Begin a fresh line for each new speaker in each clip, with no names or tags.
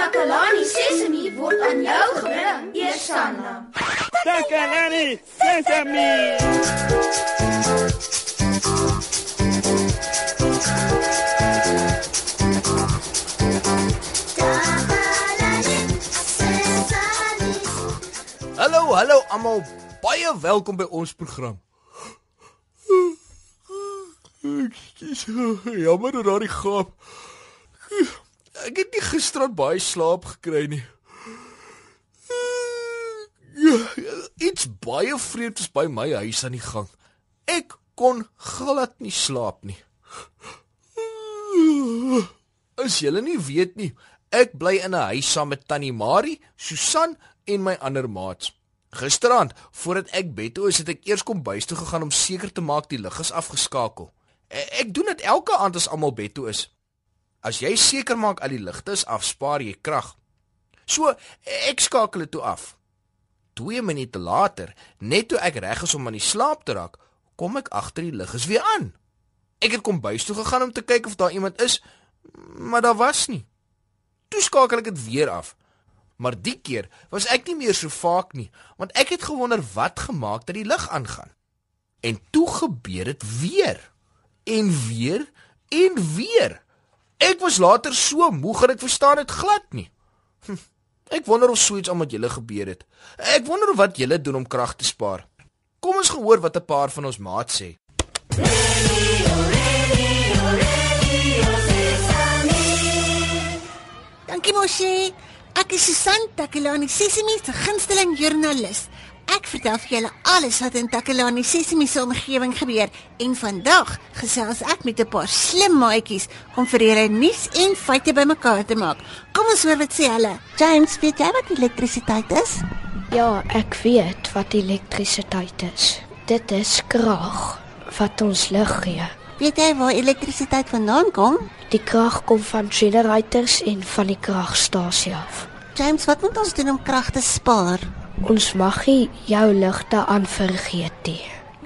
Takalani Sesemi word aan jou gebring, Eersanna.
Takalani Sesemi.
Hallo, hallo almal. Baie welkom by ons program. Ekskuus. Jammer oor daardie gaap. Ek het nie gisterand baie slaap gekry nie. Iets baie vreemds by my huis aan die gang. Ek kon glad nie slaap nie. As julle nie weet nie, ek bly in 'n huis saam met Tannie Marie, Susan en my ander maats. Gisterand, voordat ek bed toe is, het ek eers kom bys toe gegaan om seker te maak die lig is afgeskakel. E- Ek doen dit elke aand as almal bed toe is. As jy seker maak al die ligte is af, spaar jy krag. So, ek skakel dit toe af. 2 minute later, net toe ek reg is om aan die slaap te raak, kom ek agter die lig is weer aan. Ek het kom bys toe gegaan om te kyk of daar iemand is, maar daar was nie. Toe skakel ek dit weer af. Maar die keer was ek nie meer so vaak nie, want ek het gewonder wat gemaak dat die lig aangaan. En toe gebeur dit weer. En weer en weer. Ek was later so moeg dat ek verstaan dit glad nie. Hm, ek wonder of so iets al met julle gebeur het. Ek wonder wat julle doen om krag te spaar. Kom ons gehoor wat 'n paar van ons maat sê.
Dankie Moshi. Ek is Susan Takelani Sesimi se gunsteling joernalis. Ek vertel vir julle alles wat in Takelani Sesimi se omgewing gebeur en vandag gesels ek met 'n paar slim maatjies om vir julle nuus en feite bymekaar te maak. Kom ons hoor wat sê hulle. James, weet jy wat elektrisiteit is?
Ja, ek weet wat elektrisiteit is. Dit is krag wat ons lig gee.
Weet jy waar elektrisiteit vandaan kom?
Die krag kom van generators en van die kragstasie af.
James, wat moet ons doen om krag te spaar?
Ons mag nie jou ligte aanvergeet nie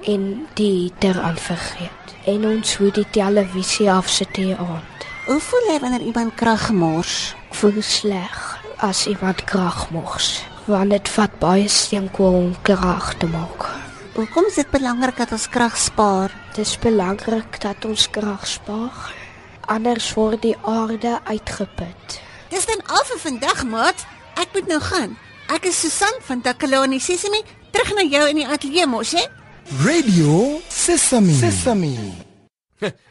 en die heater aanvergeet. En ons moet die televisie afsit hier aand.
Hoe voel jy wanneer iemand krag mors?
Voel sleg as iemand krag mors, want dit vat baie steenkool om krag te maak.
Hoekom is dit belangrik dat ons krag spaar?
Dit is belangrik dat ons krag spaar. Anders word die aarde uitgeput.
Dis dan al vir vandag, maat. Ek moet nou gaan. Ek is Susan van Takalani Sesimi, terug na jou in die ateljee mos, hè?
Radio Sesame. Sesame.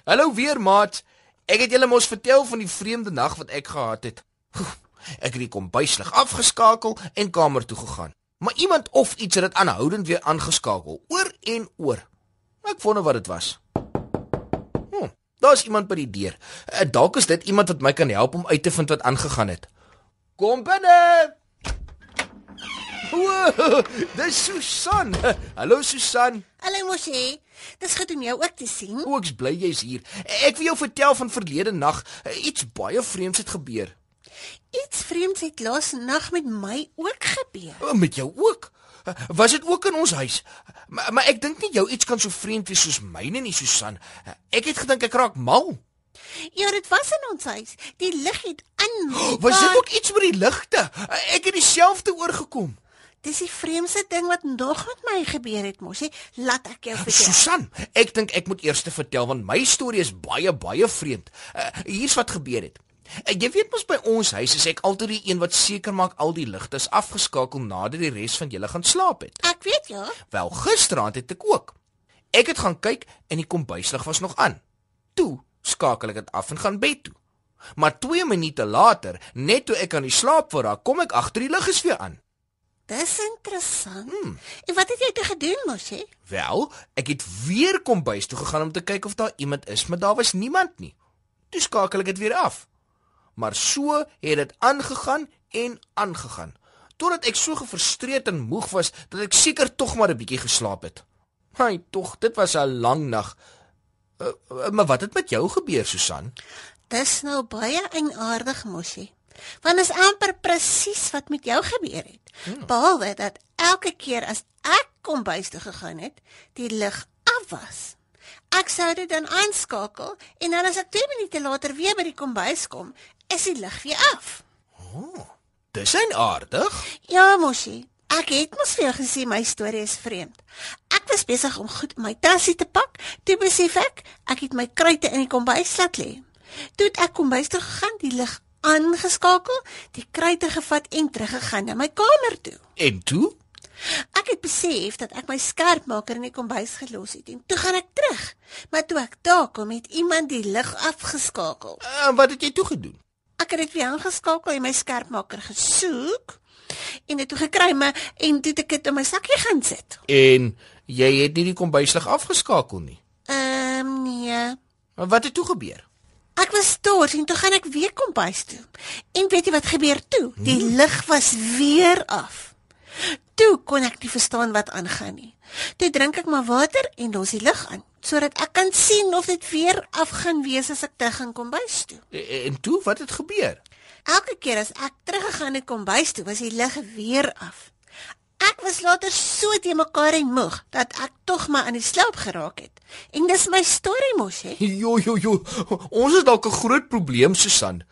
Hallo weer, maat. Ek het julle mos vertel van die vreemde nag wat ek gehad het. Ek het die kombuislig afgeskakel en kamer toe gegaan. Maar iemand of iets het dit aanhoudend weer aangeskakel, oor en oor. Ek wonder wat dit was. Hm, daar's iemand by die deur. Eh, Dalk is dit iemand wat my kan help om uit te vind wat aangegaan het. Kom binne. Woe, dis Susan. Hallo Susan.
Hallo mosie. Dis goed om jou ook te sien.
O, ek's bly jy's hier. Ek wil jou vertel van verlede nag. Iets baie vreemds het gebeur.
Iets vreemds het laas nag met my ook gebeur.
O, Met jou ook? Was dit ook in ons huis? Maar, maar ek dink nie jou iets kan so vreemd wees soos myne nie, Susan. Ek het gedink ek raak mal.
Ja, dit was in ons huis. Die lig het aan.
Was dit ook iets met die ligte? Ek het dieselfde oorgekom.
Dis die vreemdste ding wat nog met my gebeur het, mosie. Laat ek jou vertel.
Susan, ek dink ek moet eers te vertel want my storie is baie baie vreemd. Uh, hier's wat gebeur het. Uh, jy weet mos by ons huis is ek altyd die een wat seker maak al die ligte is afgeskakel nadat die res van julle gaan slaap het.
Ek weet ja.
Wel, gisteraand het ek ook. Ek het gaan kyk en die kombuislig was nog aan. Toe skakel ek dit af en gaan bed toe. Maar 2 minute later, net toe ek aan die slaap voorraak, kom ek agter die lig is weer aan.
Dis interessant. Hmm. En wat het jy toe gedoen, mosie?
Wel, ek het weer kombuis toe gegaan om te kyk of daar iemand is, maar daar was niemand nie. Toe skakel ek dit weer af. Maar so het dit aangegaan en aangegaan totdat ek so gefrustreerd en moeg was dat ek seker tog maar 'n bietjie geslaap het. Hy tog, dit was 'n lang nag. Uh, uh, maar wat het met jou gebeur, Susan?
Dis nou baie eienaardig, mosie. Want is amper presies wat met jou gebeur het. Hmm. Behalwe dat elke keer as ek kombuis toe gegaan het, die lig af was. Ek sou dit dan aanskakel en dan as ek 2 minute later weer by die kombuis kom, is die lig weer af.
Dis 'n aardig.
Ja, mosie. Ek het mos vir jou gesê my storie is vreemd. Ek was besig om goed my tassie te pak, toe besef ek ek het my kruite in die kombuis laat lê. Toe ek kombuis toe gegaan, die lig aangeskakel, die kruite gevat en teruggegaan na my kamer toe.
En toe?
Ek het besef dat ek my skerpmaker in die kombuis gelos het en toe gaan ek terug. Maar toe ek daar kom, het iemand die lig afgeskakel.
En wat het jy toe gedoen?
Ek het dit weer aangeskakel en my skerpmaker gesoek en dit toe gekry maar en toe ek dit in my sakkie gaan sit.
En jy het nie die kombuislig afgeskakel nie.
Ehm um, nee.
Maar wat het toe gebeur?
Ek was stort en toe gaan ek weer kombuis toe. En weet jy wat gebeur toe? Die lig was weer af. Toe kon ek nie verstaan wat aangaan nie. Toe drink ek maar water en los die lig aan sodat ek kan sien of dit weer af gaan wees as ek terug gaan kombuis toe.
E- En toe wat het gebeur?
Elke keer as ek teruggegaan het kombuis toe, was die lig weer af. Ek was later so te mekaar en moeg dat ek tog maar aan die slaap geraak het. En dis my storie mos, hè?
Jo jo jo. Ons het dalk 'n groot probleem, Susan.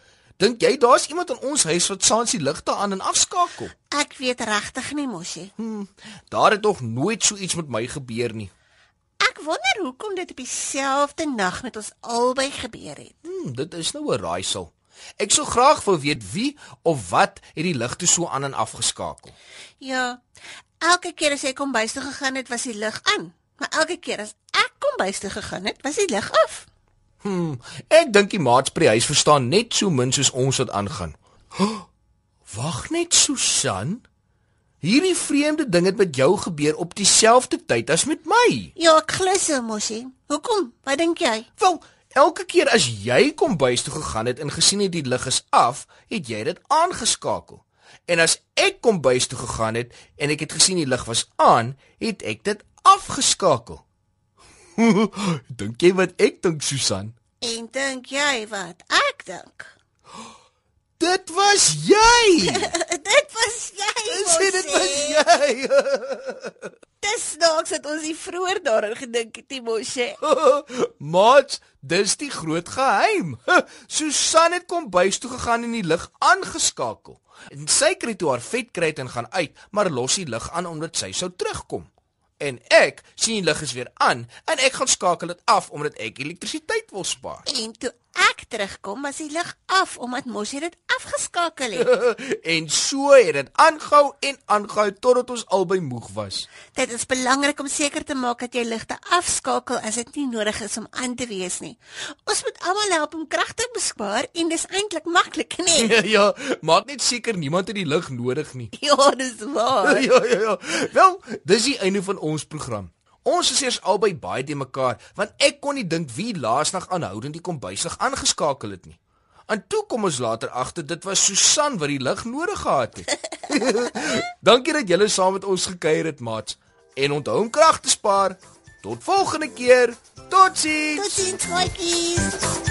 Dink jy daar's iemand in ons huis wat saans die ligte aan en afskakel?
Ek weet regtig nie mos, hè?
Daar het nog nooit so iets met my gebeur nie.
Ek wonder hoekom dit op dieselfde nag met ons albei gebeur het.
Hmm, dit is nou 'n raaisel. Ek sou graag wou weet wie of wat het die ligte so aan en afgeskakel.
Ja. Elke keer as jy kombuis toe gegaan het, was die lig aan. Maar elke keer as ek kombuis toe gegaan het, was die lig af.
Hmm, ek dink die maats by die huis verstaan net so min soos ons wat aangaan. Wag net, Susan. Hierdie vreemde ding het met jou gebeur op dieselfde tyd as met my.
Ja, ek glo so mos, hè? Hoekom? Wat dink jy?
Wel, elke keer as jy kom bys toe gegaan het en gesien het die lig is af, het jy dit aangeskakel. En as ek kom bys toe gegaan het en ek het gesien die lig was aan, het ek dit afgeskakel. dink jy wat ek dink, Susan?
En dink jy wat ek dink?
Dit was jy.
dit was jy.
Sê dit was jy.
Dis snaaks dat ons nie vroeër daaraan gedink het nie, Mosie.
Mats, dis die groot geheim. Susan het kom bys toe gegaan en die lig aangeskakel. En sy kry toe haar vet kry en gaan uit, maar los die lig aan omdat sy sou terugkom. En ek sien die lig is weer aan en ek gaan skakel dit af omdat ek elektrisiteit wil spaar.
En toe ek terugkom, was die lig af omdat Mosie dit afgeskakel het.
en so het dit aangehou en aangehou totdat ons albei moeg was.
Dit is belangrik om seker te maak dat jy ligte afskakel as dit nie nodig is om aan te wees nie. Ons moet almal help om krag te bespaar en dis eintlik maklik, nee.
ja, ja, maak net seker niemand het die lig nodig nie.
ja, dis waar.
ja, ja, ja. Wel, dis die einde van ons program. Ons is eers albei baie te mekaar want ek kon nie dink wie laasnag aanhoudend die kombuislig aangeskakel het nie. En toe kom ons later agter dit was Susan wat die lig nodig gehad het. Dankie dat julle saam met ons gekuier het, maats. En onthou om krag te spaar. Tot volgende keer. Totsiens.
Totsiens, maatjies.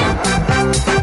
Yeah.